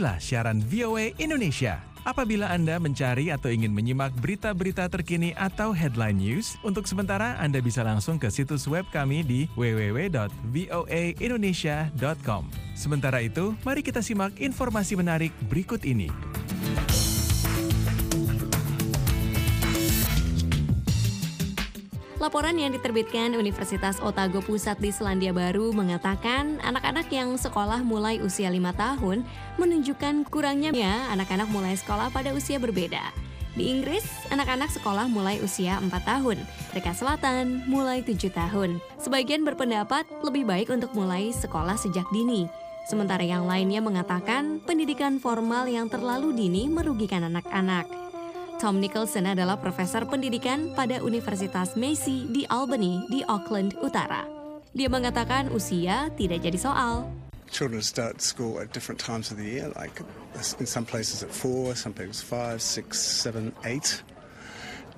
Inilah siaran VOA Indonesia. Apabila Anda mencari atau ingin menyimak berita-berita terkini atau headline news, untuk sementara Anda bisa langsung ke situs web kami di www.voaindonesia.com. Sementara itu, mari kita simak informasi menarik berikut ini. Laporan yang diterbitkan Universitas Otago Pusat di Selandia Baru mengatakan anak-anak yang sekolah mulai usia 5 tahun menunjukkan kurangnya anak-anak mulai sekolah pada usia berbeda. Di Inggris, anak-anak sekolah mulai usia 4 tahun. Afrika Selatan mulai 7 tahun. Sebagian berpendapat lebih baik untuk mulai sekolah sejak dini. Sementara yang lainnya mengatakan pendidikan formal yang terlalu dini merugikan anak-anak. Tom Nicholson adalah profesor pendidikan pada Universitas Massey di Albany di Auckland Utara. Dia mengatakan usia tidak jadi soal. Children start school at different times of the year, like in some places at four, some places five, six, seven, eight.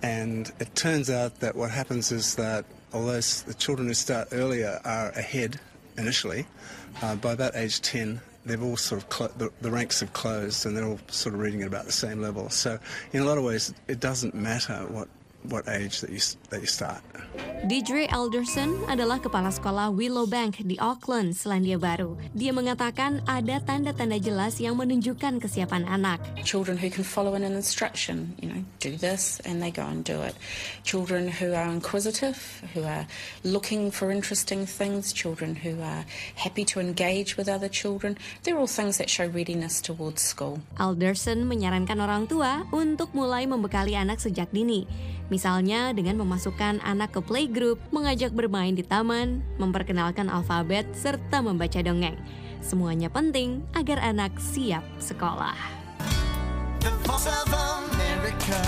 And it turns out that what happens is that although the children who start earlier are ahead initially, uh, by about age 10, they've all sort of clo- the, the ranks have closed and they're all sort of reading at about the same level. So in a lot of ways, it doesn't matter what what age that you that you start. Deidre Alderson adalah kepala sekolah Willowbank di Auckland, Selandia Baru. Dia mengatakan ada tanda-tanda jelas yang menunjukkan kesiapan anak. Children who can follow an instruction, you know, do this and they go and do it. Children who are inquisitive, who are looking for interesting things, children who are happy to engage with other children. They're all things that show readiness towards school. Alderson menyarankan orang tua untuk mulai membekali anak sejak dini. Misalnya dengan memasukkan anak ke playgroup, mengajak bermain di taman, memperkenalkan alfabet, serta membaca dongeng. Semuanya penting agar anak siap sekolah. The voice of America.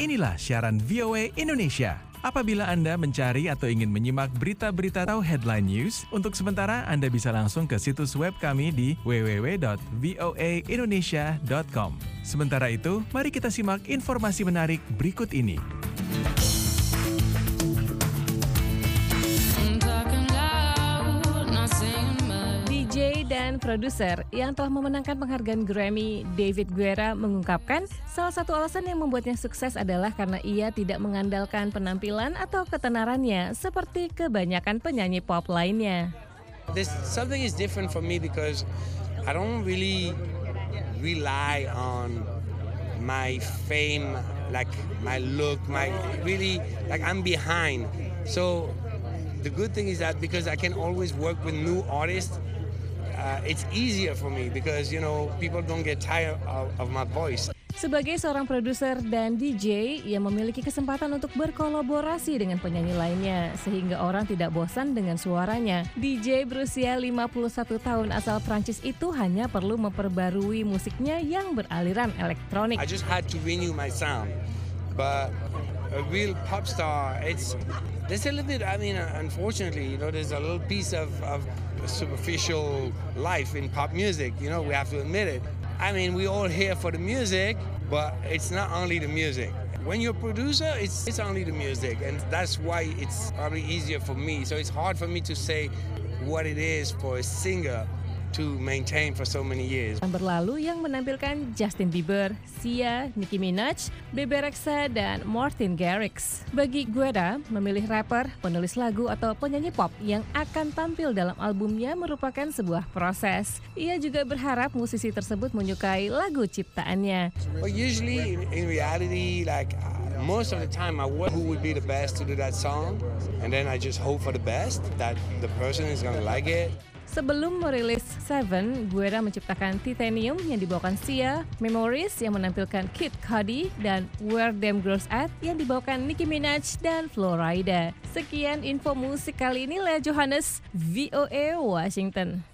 Inilah siaran VOA Indonesia. Apabila Anda mencari atau ingin menyimak berita-berita atau headline news, untuk sementara Anda bisa langsung ke situs web kami di www.voaindonesia.com. Sementara itu, mari kita simak informasi menarik berikut ini. Dan produser yang telah memenangkan penghargaan Grammy, David Guerra mengungkapkan salah satu alasan yang membuatnya sukses adalah karena ia tidak mengandalkan penampilan atau ketenarannya seperti kebanyakan penyanyi pop lainnya. There's something is different for me because I don't really rely on my fame, like my look, my really like I'm behind. So the good thing is that because I can always work with new artists, uh, it's easier for me because you know people don't get tired of, of my voice. Sebagai seorang produser dan DJ, ia memiliki kesempatan untuk berkolaborasi dengan penyanyi lainnya sehingga orang tidak bosan dengan suaranya. DJ berusia 51 tahun asal Prancis itu hanya perlu memperbarui musiknya yang beraliran elektronik. I just had to renew my sound, but a real pop star, it's there's a little bit. I mean, unfortunately, you know, there's a little piece of, of superficial life in pop music. You know, we have to admit it. I mean, we all here for the music, but it's not only the music. When you're a producer, it's it's only the music, and that's why it's probably easier for me. So it's hard for me to say what it is for a singer to maintain for so many years. Yang berlalu yang menampilkan Justin Bieber, Sia, Nicki Minaj, Bebe Rexha, dan Martin Garrix. Bagi Gueda, memilih rapper, penulis lagu, atau penyanyi pop yang akan tampil dalam albumnya merupakan sebuah proses. Ia juga berharap musisi tersebut menyukai lagu ciptaannya. But usually, in, reality, like uh, most of the time, I work who would be the best to do that song, and then I just hope for the best that the person is gonna like it. Sebelum merilis Seven, Guerra menciptakan Titanium yang dibawakan Sia, Memories yang menampilkan Kid Cudi, dan Where Them Girls At yang dibawakan Nicki Minaj dan Florida. Sekian info musik kali ini, Lea Johannes, VOA Washington.